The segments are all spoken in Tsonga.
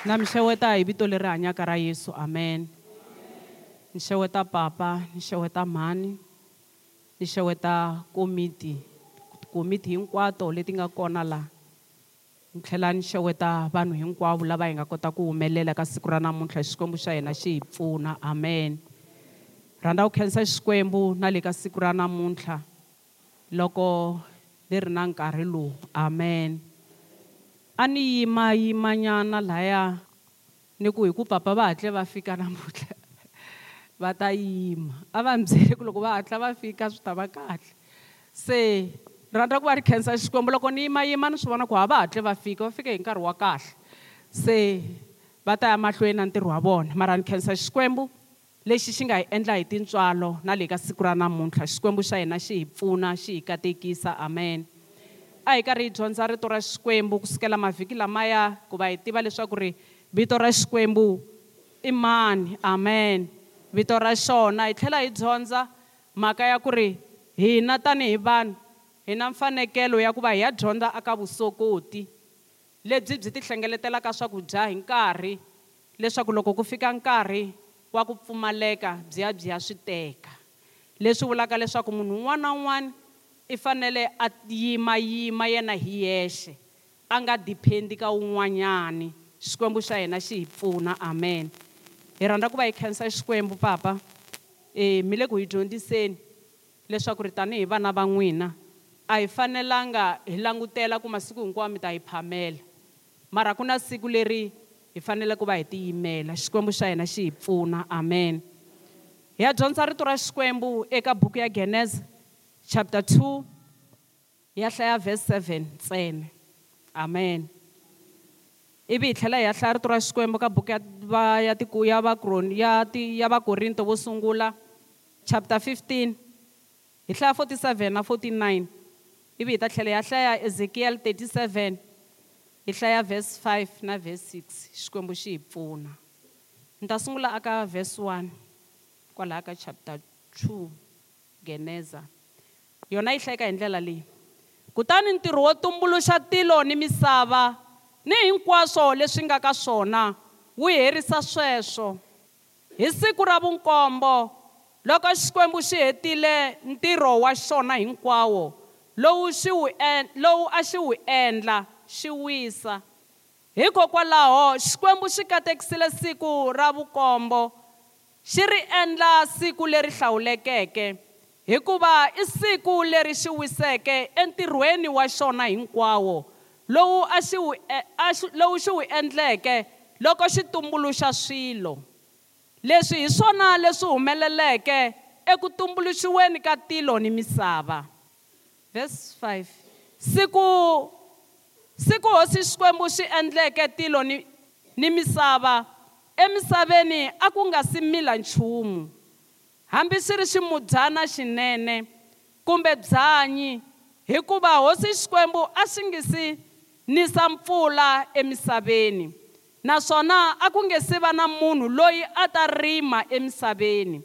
na mi xeweta hi vito leri hanyaka ra yesu amen ni xeweta papa ni xeweta mhani ni xeweta komiti komiti hinkwato leti nga kona laha ni tlhela ni xeweta vanhu hinkwavo lava hi nga kota ku humelela ka siku ra namuntlha xikwembu xa hina xi hi pfuna amen rhandza ku khensa xikwembu na le ka siku ra namuntlha loko leri na nkarhi lowu amen a ni yimayimanyana laya ni ku hi ku papa va hatle va fika namuntlha va ta yima a va ni byele ku loko va hatla va fika swi ta va kahle se rhandza ku va ri khensa xikwembu loko ni yimayima ni swi vona ku a va hatle va fika va fike hi nkarhi wa kahle se va ta ya mahlweni na ntirho wa vona mara ni khensa xikwembu lexi xi nga hi endla hi tintswalo na le ka siku ra namuntlha xikwembu xa hina xi hi pfuna xi hi katekisa amen a hi karhi hi dyondza rito ra xikwembu kusukela mavhiki lamaya ku va hi tiva leswaku ri vito ra xikwembu i mani amen vito ra xona hi tlhela hi dyondza mhaka ya ku ri hina tanihi vanhu hi na mfanekelo ya ku va hi ya dyondza aka vusokoti lebyi byi tihlengeletelaka swakudya hi nkarhi leswaku loko ku fika nkarhi wa ku pfumaleka byi ya byi ya swi teka leswi vulaka leswaku munhu un'wana na un'wana i fanele a yimayima yena hi yexe a nga diphendi ka wun'wanyani xikwembu xa hina xi hi pfuna amen hi rhandza ku va hi khensa xikwembu papa um mi le ku hi dyondziseni leswaku ri tanihi vana va n'wina a hi fanelanga hi langutela ku masiku hinkwawo mi ta hi phamela mara ku na siku leri hi fanele ku va hi tiyimela xikwembu xa hina xi hi pfuna amen hi ya dyondza rito ra xikwembu eka buku ya geneza chapter 2 ya hlaya verse 7 ntsena amen e ivi hi tlhela ya hlaya rito ra xikwembu ka buku ya va ya tiku ya vakroni ya ti ya vakorinto vo sungula chapter 15 hi hlaya 47 na 49 ivi e hi ta tlhela ya hlaya ezekiel 37 hi hlaya verse 5 na verse 6 xikwembu xi hi pfuna ni ta sungula aka verse 1 kwalaha ka chapter 2 geneza yona yi hlayeka hi ndlela leyi kutani ntirho wo tumbuluxa tilo ni misava ni hinkwaswo leswi nga ka swona wu herisa sweswo hi siku ra vunkombo loko xikwembu xi hetile ntirho wa xona hinkwawo lowu lowu a xi wu endla xi wisa hikokwalaho xikwembu xi katekisile siku ra vukombo xi ri endla siku leri hlawulekeke hikuva i siku leri xi wiseke entirhweni wa xona hinkwawo lowu a xi wu e, lowu xi wu endleke loko xi tumbuluxa swilo leswi hi swona leswi humeleleke eku tumbuluxiweni ka tilo ni misava verse 5 siku siku hosi xikwembu xi endleke tilo ni ni misava emisaveni a ku nga si mila nchumu hambi swi ri ximudzana xinene kumbe byanyi hikuva hosi xikwembu a swi nge si nisa mpfula emisaveni naswona a ku nge si va na munhu loyi a ta rima emisaveni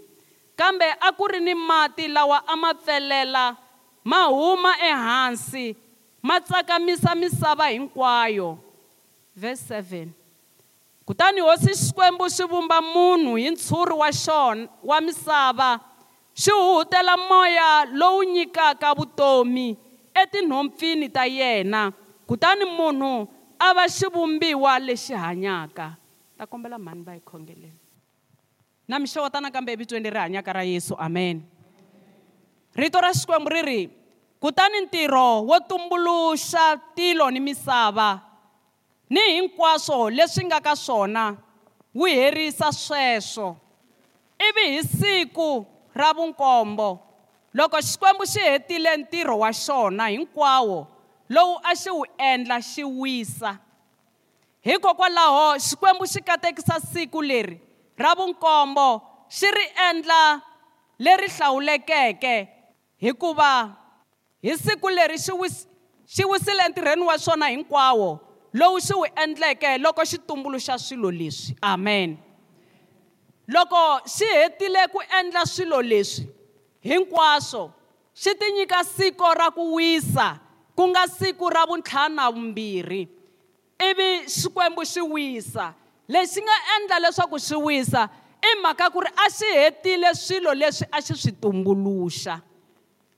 kambe a ku ri ni mati lawa a ma pfelela ma huma ehansi ma tsakamisa misava hinkwayo verse 7 kutani hosi xikwembu xi vumba munhu hi ntshuri wa xona wa misava xi huhutela moya lowu nyikaka vutomi etinhompfini ta yena kutani munhu a va xivumbiwa lexi hanyaka ta kombela mhani va hi khongeleni na mi nakambe evitweni leri hanyaka ra yesu amen rito ra xikwembu ri ri kutani ntirho wo tumbuluxa tilo ni misava ni hinkwaswo leswi nga ka swona wu herisa sweswo ivi hi siku ra vunkombo loko xikwembu xi hetile ntirho wa xona hinkwawo lowu a xi wu endla xi wisa hikokwalaho xikwembu xi katekisa siku leri ra vunkombo xi ri endla leri hlawulekeke hikuva hi siku leri xi wisile entirhweni wa swona hinkwawo lowu swi wu endleke loko xi tumbuluxa swilo leswi amen loko xi hetile ku endla swilo leswi hinkwaswo xi tinyika siku ra ku wisa ku nga siku ra vuntlhana vumbirhi ivi xikwembu xi wisa lexi nga endla leswaku xi wisa i mhaka ku ri a xi hetile swilo leswi a xi swi tumbuluxa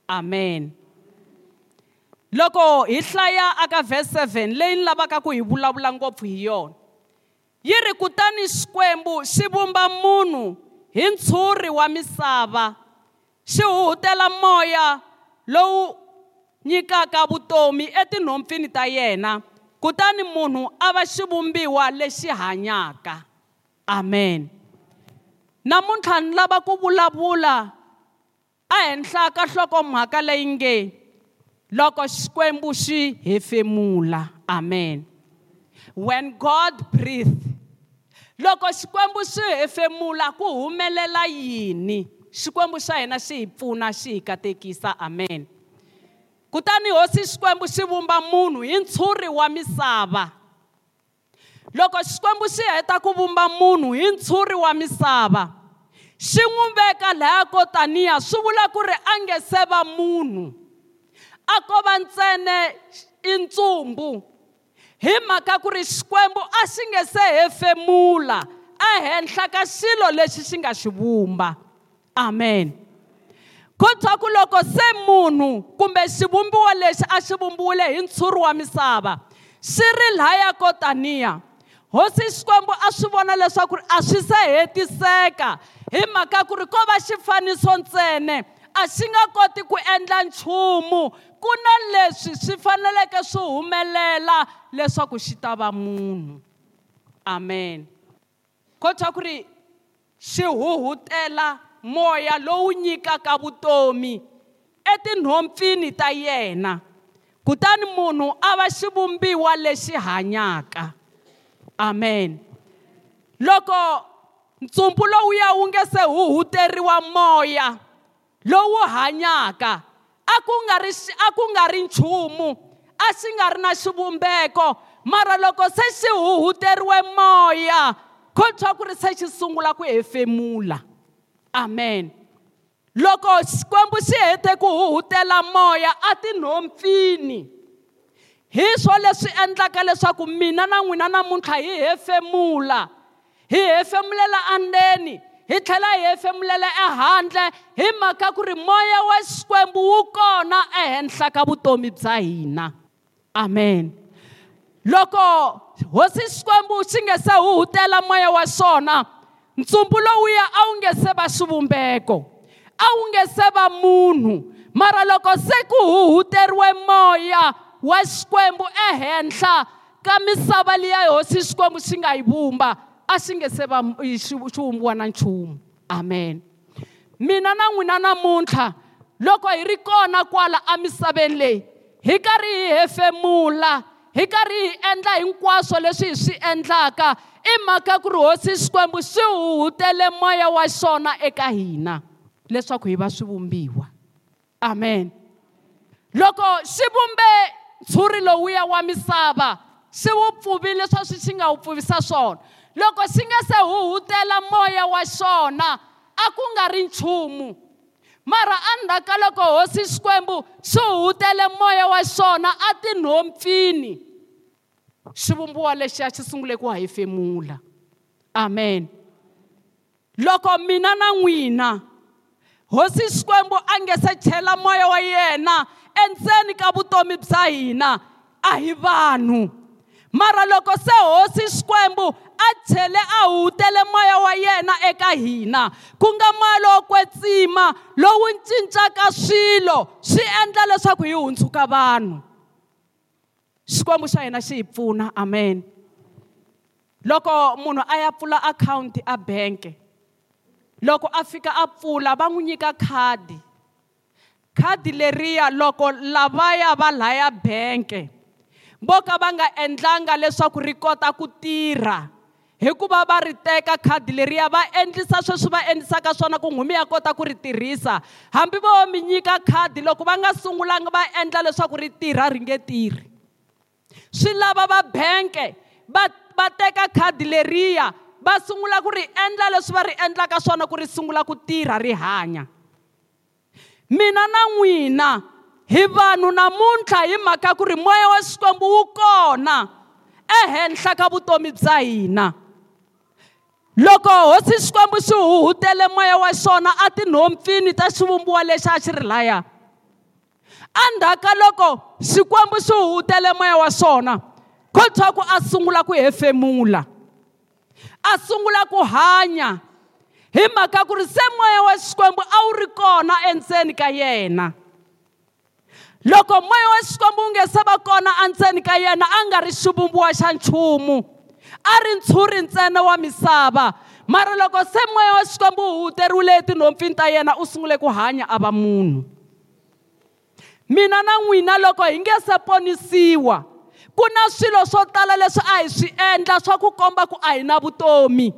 amen loko hi hlaya aka vhesi 7 leyi ni lavaka ku hi vulavula ngopfu hi yona yi ri kutani xikwembu xi vumba munhu hi ntshuri wa misava xi huhutela moya lowu nyikaka vutomi etinhompfini ta yena kutani munhu a va xivumbiwa lexi hanyaka amen namuntlha ni lava ku vulavula ehenhla ka nhlokomhaka leyi nge loko xikwembu xi hefemula amen when god breathed loko xikwembu xi hefemula ku humelela yini xikwembu xa hina xi hi pfuna xi hi katekisa amen kutani hosi xikwembu xi vumba munhu hi ntshuri wa misava loko xikwembu xi heta ku vumba munhu hi ntshuri wa misava xi n'wi veka lahaya kotaniya swi vula ku ri a nge se va munhu a ko va ntsena i ntsumbu hi mhaka ku ri xikwembu a xi nge se hefemula ehenhla ka xilo lexi xi nga xi vumba amen kotwa ku loko se munhu kumbe xivumbiwa lexi a xi vumbiwile hi ntshuri wa misava xi ri lhaya ko taniya hosi xikwembu a swi vona leswaku a swi se hetiseka hi mhaka ku ri ko va xifaniso ntsene a xi nga koti ku endla nchumu ku na leswi swi faneleke swi humelela leswaku xi ta va munhu amen kota ku ri xi huhutela moya lowu nyikaka vutomi etinhompfini ta yena kutani munhu a va xivumbiwa lexi hanyaka amen loko ntsumbu lowuya wu nge se huhuteriwa moya lowu hanyaka a ku nga ri a ku nga ri nchumu a xi nga ri na xivumbeko mara loko se xi huhuteriwe moya ko twa ku ri se xi sungula ku hefemula amen loko xikwembu xi hete ku huhutela moya a tinhompfini hi swo leswi endlaka leswaku mina na n'wina namuntlha hi hefemula hi hefemulela andzeni hi tlhela hi hefemulela ehandle hi mhaka ku ri moya wa xikwembu wu kona ehenhla ka vutomi bya hina amen loko hosi xikwembu xi nge se huhutela moya wa xona ntsumbu lowuya a wu nge se va xivumbeko a wu nge se va munhu mara loko se ku huhuteriwe moya wa xikwembu ehenhla ka misava liya hosi xikwembu xi nga yi vumba a xi nge se va xi vumbiwa na nchumu amen mina na n'wina namuntlha loko hi ri kona kwala emisaveni leyi hi karhi hi hefemula hi karhi hi endla hinkwaswo leswi hi swi endlaka i mhaka ku ri hosi xikwembu swi huhutele moya wa xona eka hina leswaku hi va swi vumbiwa amen loko xi vumbe ntshuri lowuya wa misava xi wu pfuvile swa swi xi nga wu pfuvisa swona loko xi nga se huhutela moya wa xona a ku nga ri nchumu mara endzhaku ka loko hosi xikwembu xi huhutele moya wa xona a tinhompfini xivumbiwa lexiya xi sungule ku hefemula amen loko mina na n'wina hosi xikwembu a nge se chela moya wa yena endzeni ka vutomi bya hina a hi vanhu mara loko se hosi xikwembu a tlhele a hutele moya wa yena eka hina ku nga moya lowo kwetsima lowu cincaka swilo swi endla leswaku hi hundzuka vanhu xikwembu xa hina xi hi pfuna amen loko munhu a ya pfula akhawunti a benke loko a fika a pfula va n'wi nyika khadi khadi leriya loko lavaya va laya benke vo ka va nga endlanga leswaku ri kota ku tirha hikuva va ri teka khadi leriya va endlisa sweswi va endlisaka swona ku nghumi ya kota ku ri tirhisa hambi vo mi nyika khadi loko va nga sungulanga va endla leswaku ri tirha ri nge tirhi swi lava va benke va va teka khadi leriya va sungula ku ri endla leswi va ri endlaka swona ku ri sungula ku tirha ri hanya mina na n'wina hi vanhu namuntlha hi mhaka ku ri moya wa xikwembu wu kona ehenhla ka vutomi bya hina loko hosi xikwembu xi huhutele moya wa xona a tinhompfini ta xivumbiwa lexi a xi ri laya endzhaka loko xikwembu xi huhutele moya wa xona khothwaku a sungula ku hefemula a sungula ku hanya hi mhaka ku ri se moya wa xikwembu a wu ri kona endzeni ka yena loko moya wa xikwembu wu nge se va kona endzeni ka yena a nga ri xivumbiwa xa nchumu a ri ntshuri ntsena wa misava mara loko se moya wa xikwembu wu huteriwile etinhompfini ta yena u sungule ku hanya a va munhu mina na n'wina loko hi nge se ponisiwa ku na swilo swo tala leswi a hi swi endla swa ku komba ku a hi na vutomi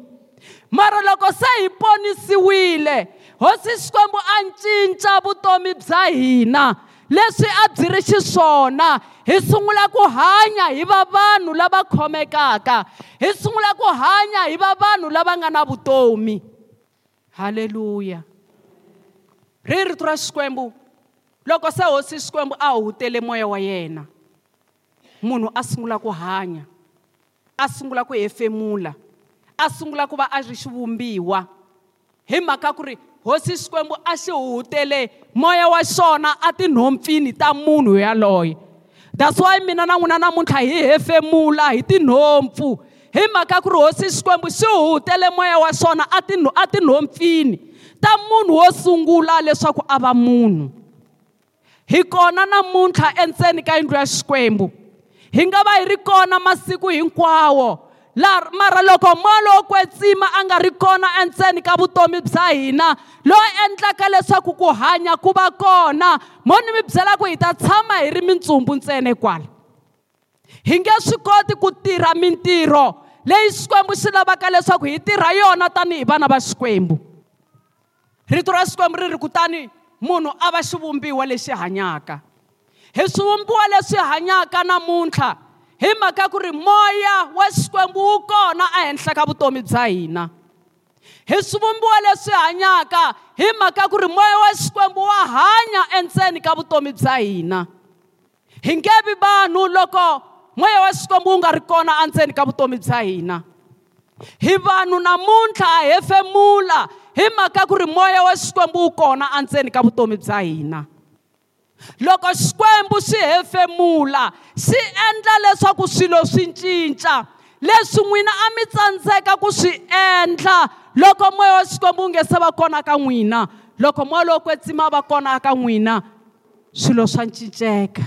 mara loko se hi ponisiwile hosi xikwembu a cinca vutomi bya hina leswi a byi ri xiswona hi sungula ku hanya hi va vanhu lava khomekaka hi sungula ku hanya hi va vanhu lava nga na vutomi haleluya ri rito ra xikwembu loko se hosi xikwembu a hutele moya wa yena munhu a sungula ku hanya a sungula ku hefemula a sungula ku va a ri xivumbiwa hi mhaka ku ri hosi xikwembu a xi huhutele moya wa xona a tinhompfini ta munhu yaloye that's why mina na n'wina namuntlha hi hefemula hi tinhompfu hi mhaka ya ku ri hosi xikwembu xi huhutele moya wa xona a a tinhompfini ta munhu wo sungula leswaku a va munhu hi kona namuntlha endzeni ka yindlu ya xikwembu hi nga va hi ri kona masiku hinkwawo mara loko moya lowo kwetsima a nga ri kona endzeni ka vutomi bya hina loyi endlaka leswaku ku hanya ku va kona mo ni mi byela ku hi ta tshama hi ri mintsumbu ntsena kwala hi nge swi koti ku tirha mintirho leyi xikwembu xi lavaka leswaku hi tirha yona tanihi vana va xikwembu rito ra xikwembu ri ri kutani munhu a va xivumbiwa lexi hanyaka hi swivumbiwa leswi hanyaka namuntlha hi mhaka ku ri moya wa xikwembu wu kona ehenhla ka vutomi bya hina hi swivumbiwa leswi hanyaka hi mhaka ku ri moya wa xikwembu wa hanya endzeni ka vutomi bya hina hi nge vi vanhu loko moya wa xikwembu wu nga ri kona endzeni ka vutomi bya hina hi vanhu namuntlha a hefemula hi mhaka ku ri moya wa xikwembu wu kona endzeni ka vutomi bya hina loko xikwembu xi hefemula xi endla leswaku swilo swi cinca leswi n'wina a mi tsandzeka ku swi endla loko moya wa xikwembu wu nge se va kona ka n'wina loko moya lowo kwetsima va kona ka n'wina swilo swa cinceka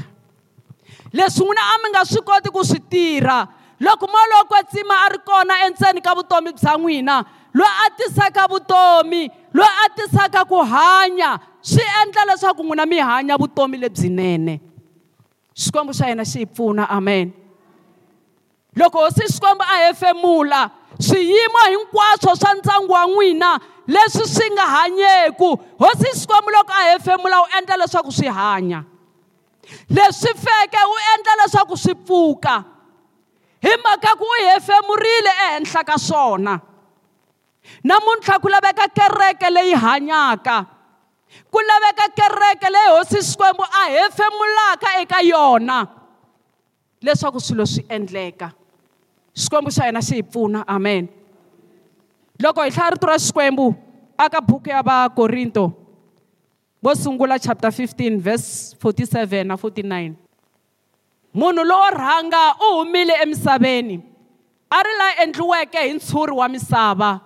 leswi n'wina a mi nga swi koti ku swi tirha loko moya lowo kwetsima a ri kona endzeni ka vutomi bya n'wina loyi a tisaka vutomi loyi a tisaka ku hanya swi endla leswaku n'wina mi hanya vutomi lebyinene xikwembu xa hina xi hi pfuna amen loko hosi xikwembu a hefemula swiyimo hinkwaswo swa ndyangu wa n'wina leswi swi nga hanyeku hosi xikwembu loko a hefemula u endla leswaku swi hanya leswi feke u endla leswaku swi pfuka hi mhaka ku u hefemurile ehenhla ka swona namuntlha ku laveka kereke leyi hanyaka ku laveka kereke leyi hosi xikwembu a hefemulaka eka yona leswaku swilo swi endleka xikwembu xa hina xi hi pfuna amen loko hi hlaya rito ra xikwembu aka buku ya vakorinto vo sungula chapter 15 verse 47 na 49 munhu lowo rhanga u humile emisaveni a ri la endliweke hi ntshuri wa misava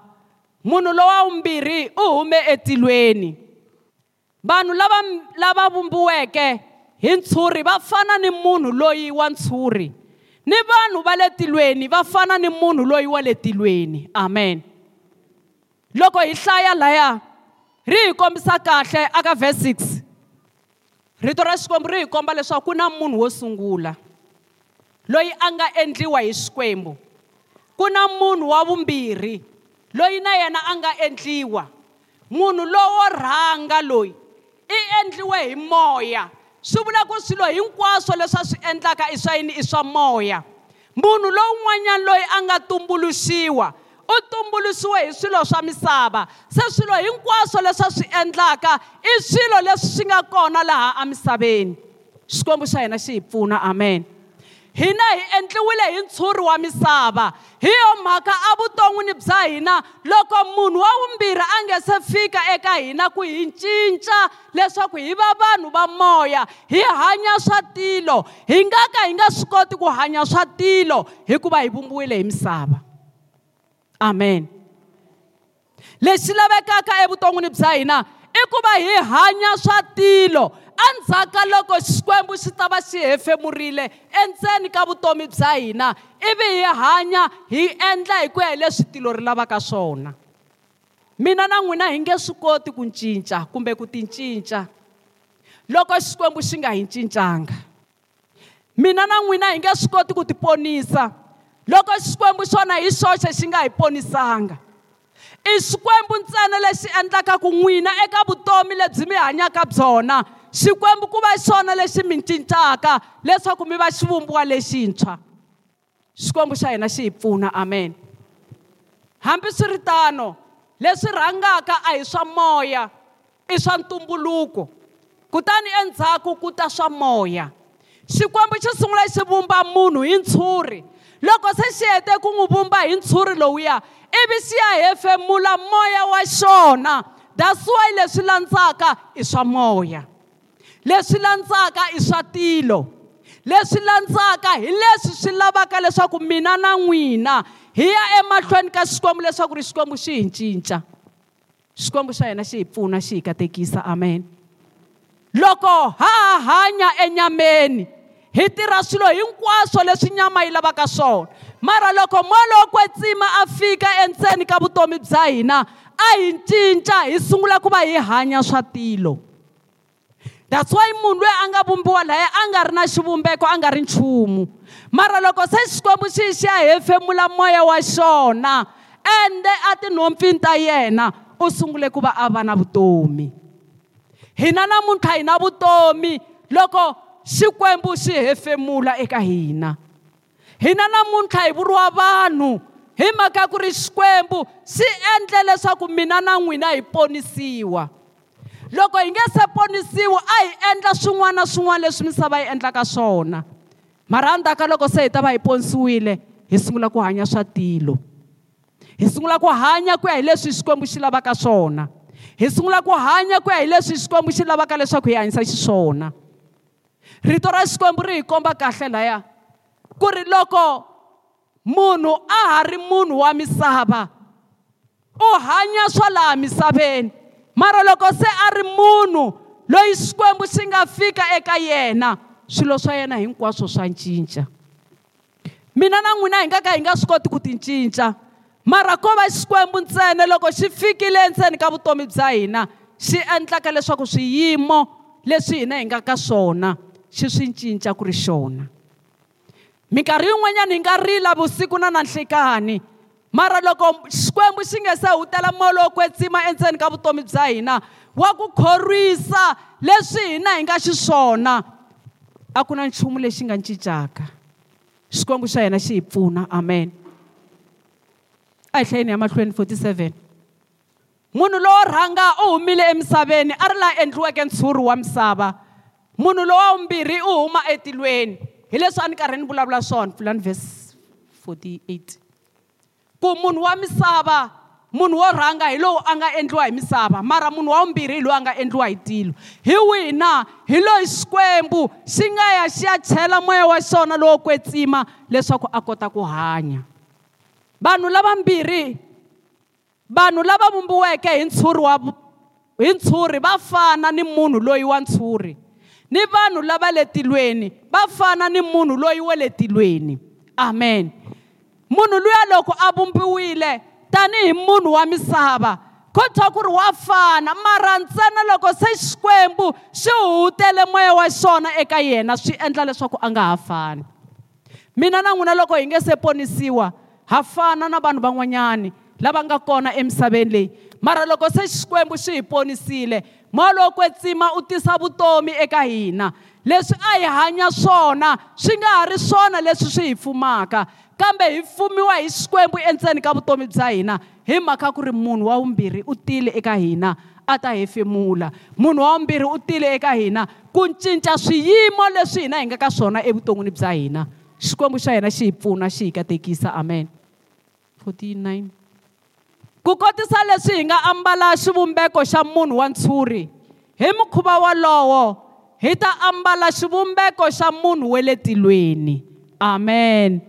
munhu lowa wumbirhi u hume etilweni vanhu lava lava vumbiweke hi ntshuri va fana ni munhu loyi wa ntshuri ni vanhu va le tilweni va fana ni munhu loyi wa le tilweni amen loko hi hlaya laya ri hi kombisa kahle aka vhesi 6 rito ra xikwembu ri hi komba leswaku ku na munhu wo sungula loyi a nga endliwa hi xikwembu ku na munhu wa vumbirhi loyi na yena a nga endliwa munhu lowo rhanga loyi i endliwe hi moya swi vula ku swilo hinkwaswo leswi a swi endlaka i swa yini i swa moya munhu lowun'wanyana loyi a nga tumbuluxiwa u tumbuluxiwe hi swilo swa misava se swilo hinkwaswo leswi a swi endlaka i swilo leswi swi nga kona laha emisaveni xikwembu xa hina xi hi pfuna amen hina hi endliwile hi ntshuri wa misava hi yo mhaka evuton'wini bya hina loko munhu wa vumbirhi a nge se fika eka hina ku hi cinca leswaku hi va vanhu va moya hi hanya swa tilo hi nga ka hi nga swi koti ku hanya swa tilo hikuva hi vumbiwile hi misava amen lexi lavekaka evuton'wini bya hina i ku va hi hanya swa tilo endzhaka loko xikwembu xi ta va xi hefemurile endzeni ka vutomi bya hina ivi hi hanya hi endla hi ku ya hi leswi tilo ri lavaka swona mina na n'wina hi nge swi koti ku cinca kumbe ku ti cinca loko xikwembu xi nga hi cincanga mina na n'wina hi nge swi koti ku ti ponisa loko xikwembu xona hi xoxe xi nga hi ponisanga i xikwembu ntsena lexi endlaka ku n'wina eka vutomi lebyi mi hanyaka byona xikwembu ku va xona lexi mi cincaka leswaku mi va xivumbiwa lexintshwa xikwembu xa hina xi hi pfuna amen hambiswiritano leswi rhangaka a hi swa moya i swa ntumbuluko kutani endzhaku ku ta swa moya xikwembu xi sungula xi vumba munhu hi ntshuri loko se xi hete ku n'wi vumba hi ntshuri lowuya ivi xi ya hefemula moya wa xona that's why leswi landzaka i swa moya leswi landzaka i swa tilo leswi landzaka hi leswi swi lavaka leswaku mina na n'wina hi ya emahlweni ka xikwembu leswaku ri xikwembu xi hi cinca xikwembu xa hina xi hi pfuna xi hi katekisa amen loko ha ha hanya enyameni hi tirha swilo hinkwaswo leswi nyama yi lavaka swona mara loko molo kwetsima a fika endzeni ka vutomi bya hina a hi cinca hi sungula ku va hi hanya swa tilo that's why munhu loyi a nga vumbiwa laya a nga ri na xivumbeko a nga ri nchumu mara loko se xikwembu xi xi ya hefemula moya wa xona ende a tinhompfini ta yena u sungule ku va a va na vutomi hina namuntlha hi na vutomi loko xikwembu xi hefemula eka hina hina namuntlha hi vuriwa vanhu hi mhaka ku ri xikwembu xi endle leswaku mina na n'wina hi ponisiwa loko hi nge se ponisiwa a hi endla swin'wana na swin'wana leswi misava yi endlaka swona mara andzhaka loko se hi ta va hi ponisiwile hi sungula ku hanya swa tilo hi sungula ku hanya ku ya hi leswi xikwembu xi lavaka swona hi sungula ku hanya ku ya hi leswi xikwembu xi lavaka leswaku hi hanyisa xiswona rito ra xikwembu ri hi komba kahle laya ku ri loko munhu a ha ri munhu wa misava u hanya swa laha misaveni mara loko se a ri munhu loyi xikwembu xi nga fika eka yena swilo swa yena hinkwaswo swa cinca mina na n'wina hi nga ka hi nga swi koti ku ti cinca mara ko va xikwembu ntsena loko xi fikile ntseni ka vutomi bya hina xi endlaka leswaku swiyimo leswi hina hi nga ka swona xi swi cinca ku ri xona minkarhi yin'wanyana hi nga rila vusiku na nanhlekani mara loko xikwembu xi nge se hutela moya lowo kwetsima endzeni ka vutomi bya hina wa ku khorwisa leswi hina hi nga xiswona a ku na nchumu lexi nga cincaka xikwembu xa hina xi hi pfuna amen a hi hlayeni ya mahlweni 47 munhu lowo rhanga u humile emisaveni a ri laha endliweke ntshuri wa misava munhu lowa vumbirhi u huma etilweni hi leswi a ni karhi ni vulavula swona pfulani verse 48 ku munhu wa misava munhu wo rhanga hi lowu a nga endliwa hi misava mara munhu wa vumbirhi hi loyi a nga endliwa hi tilo hi wihi na hi loyi xikwembu xi nga ya xi ya chela moya wa xona lowo kwetsima leswaku a kota ku hanya vanhu lavambirhi vanhu lava vumbiweke hi ntshuri wa hi ntshuri va fana ni munhu loyi wa ntshuri ni vanhu lava le tilweni va fana ni munhu loyi wa le tilweni amen munhu luya loko a vumbiwile tanihi munhu wa misava ko twa ku ri wa fana mara ntsena loko se xikwembu xi huhutele moya wa xona eka yena swi endla leswaku a nga ha fani mina na n'wina loko hi nge se ponisiwa ha fana na vanhu van'wanyani lava nga kona emisaveni leyi mara loko se xikwembu xi hi ponisile moya lowo kwetsima u tisa vutomi eka hina leswi a hi hanya swona swi nga ha ri swona leswi swi hi fumaka kambe hi fumiwa hi xikwembu endzeni ka vutomi bya hina hi mhaka ku ri munhu wa vumbirhi u tile eka hina a ta hefemula munhu wa vumbirhi u tile eka hina ku cinca swiyimo leswi hina hi nga ka swona evuton'wini bya hina xikwembu xa hina xi hi pfuna xi hi katekisa amen 49 ku kotisa leswi hi nga ambala xivumbeko xa munhu wa ntshuri hi mukhuva wolowo hi ta ambala xivumbeko xa munhu we le tilweni amen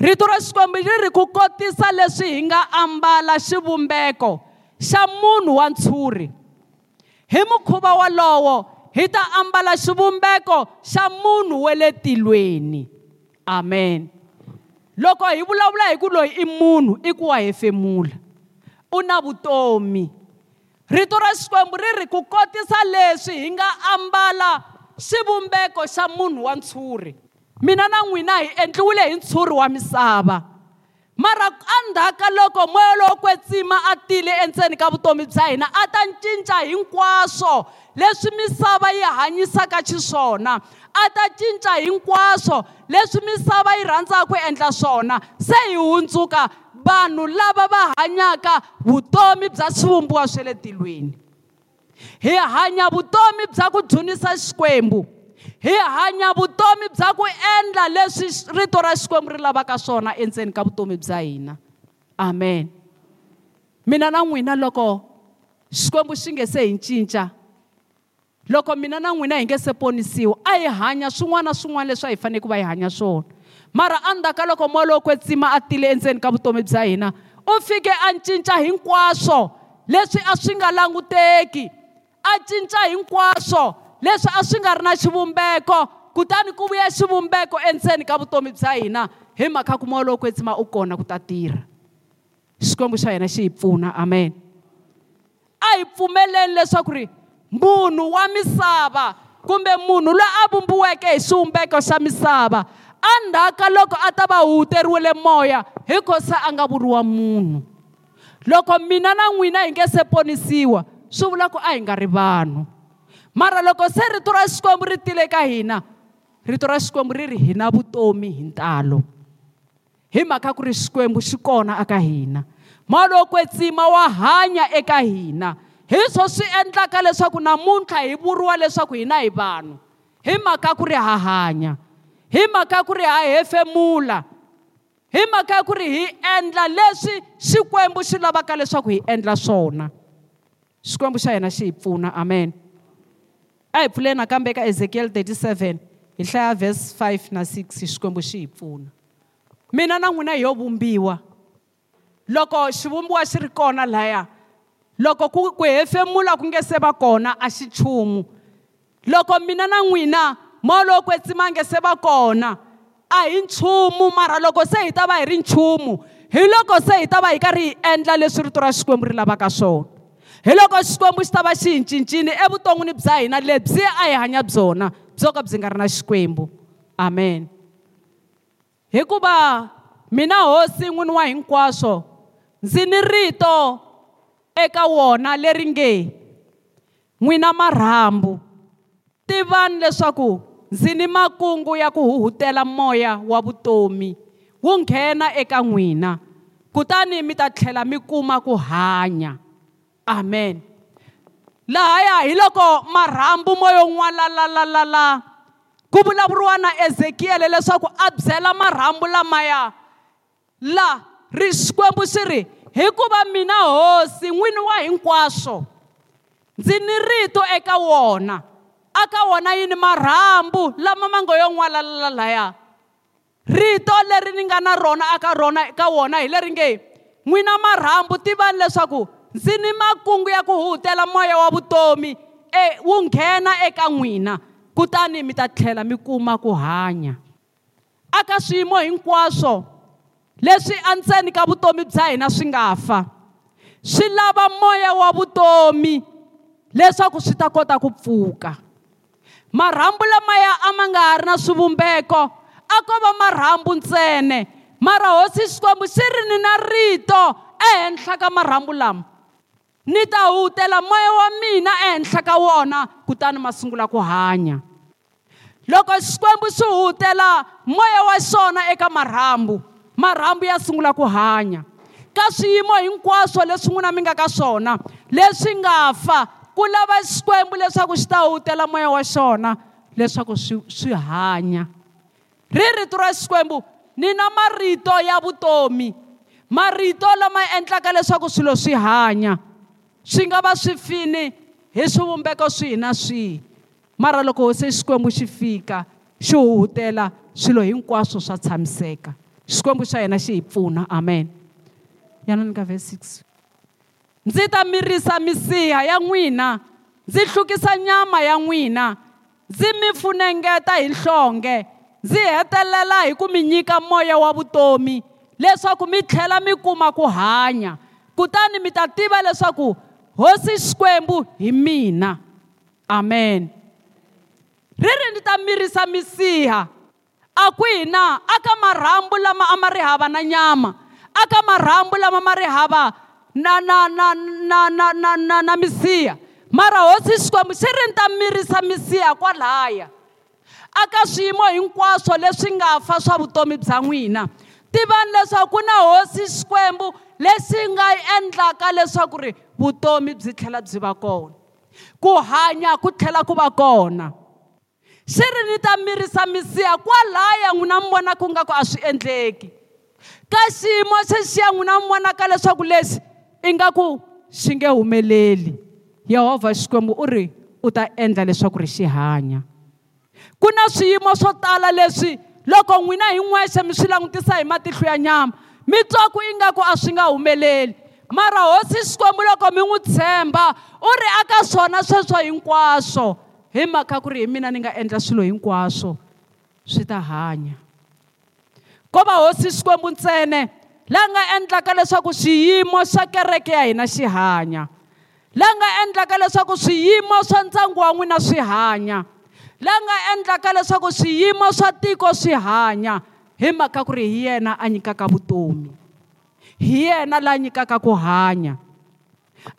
rito ra xikwembu ri ri ku kotisa leswi hi nga ambala xivumbeko xa munhu wa ntshuri hi mukhuva wolowo hi ta ambala xivumbeko xa munhu wa le tilweni amen loko hi vulavula hi ku loyi i munhu i ku wa hefemula u na vutomi rito ra xikwembu ri ri ku kotisa leswi hi nga ambala xivumbeko xa munhu wa ntshuri mina na n'wina hi endliwile hi ntshuri wa misava mara endzhaka loko moya lowo kwetsima a tile endzeni ka vutomi bya hina a ta cinca hinkwaswo leswi misava yi hanyisaka xiswona a ta cinca hinkwaswo leswi misava yi rhandzaka ku endla swona se hi hundzuka vanhu lava va hanyaka vutomi bya swivumbiwa swa le tilweni hi hanya vutomi bya ku dzunisa xikwembu hi hanya vutomi bya ku endla leswi rito ra xikwembu ri lavaka swona endzeni ka vutomi bya hina amen mina na n'wina loko xikwembu xi nge se hi cinca loko mina na n'wina hi nge se ponisiwa a hi hanya swin'wana na swin'wana leswi a hi fanele ku va hi hanya swona mara andzhaka loko molowo kwetsima a tile endzeni ka vutomi bya hina u fike a cinca hinkwaswo leswi a swi nga languteki a cinca hinkwaswo leswi a swi nga ri na xivumbeko kutani ku vuya xivumbeko endzeni ka vutomi bya hina hi mhaka ku moya lowo kwetsima u kona ku ta tirha xikwembu xa hina xi hi pfuna amen a hi pfumeleni leswaku ri munhu wa misava kumbe munhu loyi a vumbiweke hi xivumbeko xa misava endzhaka loko a ta va huteriwile moya hi khosa a nga vuriwa munhu loko mina na n'wina hi nge se ponisiwa swi vula ku a hi nga ri vanhu mara loko se rito ra xikwembu ri tile ka hina rito ra xikwembu ri ri hi na vutomi hi ntalo hi mhaka ku ri xikwembu xi kona aka hina malokwetsima wa hanya eka hina hi swo swi endlaka leswaku namuntlha hi vuriwa leswaku hina hi vanhu hi mhaka ku ri ha hanya hi mhaka ku ri ha hefemula hi mhaka ku ri hi endla leswi xikwembu xi lavaka leswaku hi endla swona xikwembu xa hina xi hi pfuna amen, amen. a hi pfuleni nakambe ka ezekiel 37 hi hlaya vhesi 5 na 6 xikwembu xi hi pfuna mina na n'wina hi yo vumbiwa loko xivumbiwa xi ri kona laya loko ku, ku hefemula ku nge se va kona a xi chumu loko mina na n'wina moya lowo kwetsima nge se va kona a hi nchumu mara loko se hi ta va hi ri nchumu hi loko se hi ta va hi karhi hi endla leswi rito ra xikwembu ri lavaka swona hi loko xikwembu xi ta va xi hi cincile evuton'wini bya hina lebyi a hi hanya byona byo ka byi nga ri na xikwembu amen hikuva mina hosi n'wini wa hinkwaswo ndzi ni rito eka wona leri nge n'wina marhambu tivani leswaku ndzi ni makungu ya ku huhutela moya wa vutomi wu nghena eka n'wina kutani mi ta tlhela mi kuma ku hanya amen lahaya hi loko marhambu moyo n'walalalala ku vulavuriwa na ezekiyele leswaku a byela marhambu lamaya la ri xikwembu xi ri hikuva mina hosi n'wini wa hinkwaswo ndzi ni rito eka wona aka wona yini marhambu lama ma ngo yo n'walalala laya rito leri ni nga na rona aka rona eka wona hi leri nge n'wina marhambu tivani leswaku ndzi ni makungu ya ku huhutela moya wa vutomi e, wu nghena eka n'wina kutani mi ta tlhela mi kuma ku hanya aka swiyimo hinkwaswo leswi andzeni ka vutomi bya hina swi nga fa swi lava moya wa vutomi leswaku swi ta kota ku pfuka marhambu lamaya a ma nga ha ri na swivumbeko a ko va marhambu ntsene mara hosi xikwembu xi ri ni na rito ehenhla ka marhambu lama ni ta hutela moya wa mina ehenhla ka wona kutani ma sungula ku hanya loko xikwembu xi hutela moya wa xona eka marhambu marhambu ya sungula ku hanya ka swiyimo hinkwaswo leswi n'wina mi nga ka swona leswi nga fa ku lava xikwembu leswaku xi ta hutela moya wa xona leswaku swi swi hanya ri rito ra xikwembu ni na marito ya vutomi marito lama endlaka leswaku swilo swi hanya swi nga va swi fini hi swivumbeko swihi na swihi mara loko se xikwembu xi fika xi huhutela swilo hinkwaswo swa tshamiseka xikwembu xa hina xi hi pfuna amen yana ni ka vhesi 6 ndzi ta mirisa misiha ya n'wina ndzi hlukisa nyama ya n'wina ndzi mi funengeta hi nhlonge ndzi hetelela hi ku mi nyika moya wa vutomi leswaku mi tlhela mi kuma ku hanya kutani mi ta tiva leswaku hosi xikwembu hi mina amen riri ni ta mirisa misiha a kwihi na aka marhambu lama a ma ri hava na nyama aka marhambu lama ma ri hava na na na na na na na na misiha mara hosi xikwembu xi ri ni ta mirisa misiha kwalaya aka swiyimo hinkwaswo leswi nga fa swa vutomi bya n'wina tivani leswaku ku na hosi xikwembu leswi nga endlaka leswaku ri vutomi byi tlhela byi va kona ku hanya ku tlhela ku va kona swi ri ni ta mirisa misiha kwalaya n'wina mi vonaka u nga ku a swi endleki ka xiyimo xexiya n'wina mi vonaka leswaku leswi ingaku xi nge humeleli yehovha xikwembu u ri u ta endla leswaku ri xi hanya ku na swiyimo swo tala leswi loko n'wina hi n'wexe mi swi langutisa hi matihlo ya nyama mitswako yi nga ku a swi nga humeleli mara hosi xikwembu loko mi n'wi tshemba u ri aka swona sweswo hinkwaswo hi mhaka ku ri hi mina ni nga endla swilo hinkwaswo swi ta hanya ko va hosi xikwembu ntsene laha nga endlaka leswaku xiyimo xa kereke ya hina xi hanya laha nga endlaka leswaku swiyimo swa ndyangu wa n'wina swi hanya laha nga endlaka leswaku swiyimo swa tiko swi hanya hi mhaka ku ri hi yena a nyikaka vutomi hi yena la nyikaka ku hanya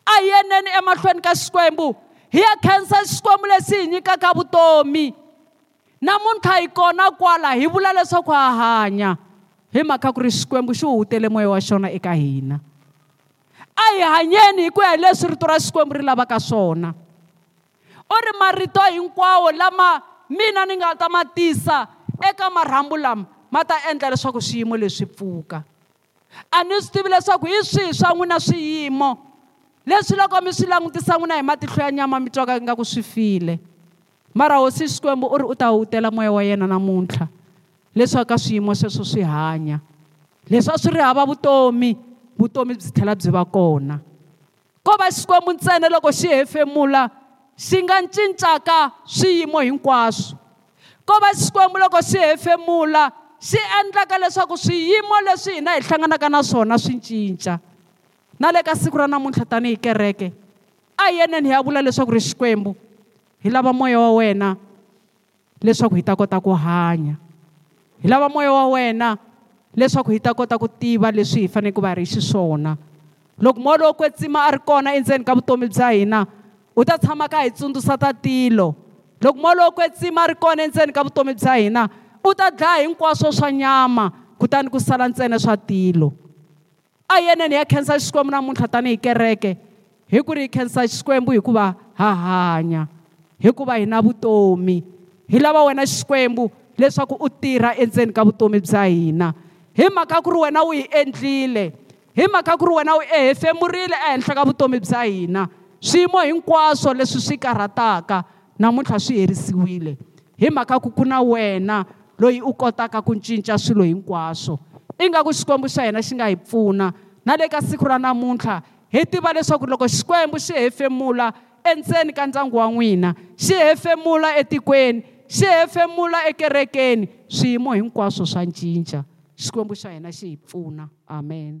a hi yeneni emahlweni ka xikwembu hi ya khensa xikwembu lexi hi nyikaka vutomi namuntlha hi kona kwala hi vula leswaku ha hanya hi mhaka ku ri xikwembu xi hutele moya wa xona eka hina a hi hanyeni hi ku ya hi leswi rito ra xikwembu ri lavaka swona u ri marito hinkwawo lama mina ni nga ta ma tisa eka marhambu lama ma ta endla leswaku swiyimo leswi pfuka a ni swi tivi leswaku hi swihi swa n'wina swiyimo leswi loko mi swi langutisa n'wina hi matihlo ya nyama mi twaka ingaku swi file mara hosi xikwembu u ri u ta hutela moya wa yena namuntlha leswaku ka swiyimo sweswo swi hanya leswi a swi ri hava vutomi vutomi byi tlhela byi va kona ko va xikwembu ntsena loko xi hefemula xi nga cincaka swiyimo hinkwaswo ko va xikwembu loko xi hefemula xi endlaka leswaku swiyimo leswi hina hi hlanganaka na swona swi cinca na le ka siku ra namuntlha tanihi kereke a hi yeneni hi ya vula leswaku ri xikwembu hi lava moya wa wena leswaku hi ta kota ku hanya hi lava moya wa wena leswaku hi ta kota ku tiva leswi hi fanele ku va ri xiswona loko moya lowo kwetsima a ri kona endzeni ka vutomi bya hina u ta tshama ka hi tsundzuxa tatilo loko molo kwetsima ri kona endzeni ka vutomi bya hina u ta dlaya hinkwaswo swa nyama kutani ku sala ntsena swa tilo a yeneni ya khensa xikwembu namuntlha tanihi kereke hi ku ri hi khensa xikwembu hikuva ha hanya hikuva hi na vutomi hi lava wena xikwembu leswaku u tirha endzeni ka vutomi bya hina hi mhaka ku ri wena u hi endlile hi mhaka ku ri wena u ehefemurile ehenhla ka vutomi bya hina swiyimo hinkwaswo leswi swi karhataka namuntlha swi herisiwile hi mhaka ku ku na wena loyi u kotaka ku cinca swilo hinkwaswo ingaku xikwembu xa hina xi nga hi pfuna na le ka siku ra namuntlha hi tiva leswaku loko xikwembu xi hefemula endzeni ka ndyangu wa n'wina xi hefemula etikweni xi hefemula ekerekeni swiyimo hinkwaswo swa cinca xikwembu xa hina xi hi pfuna amen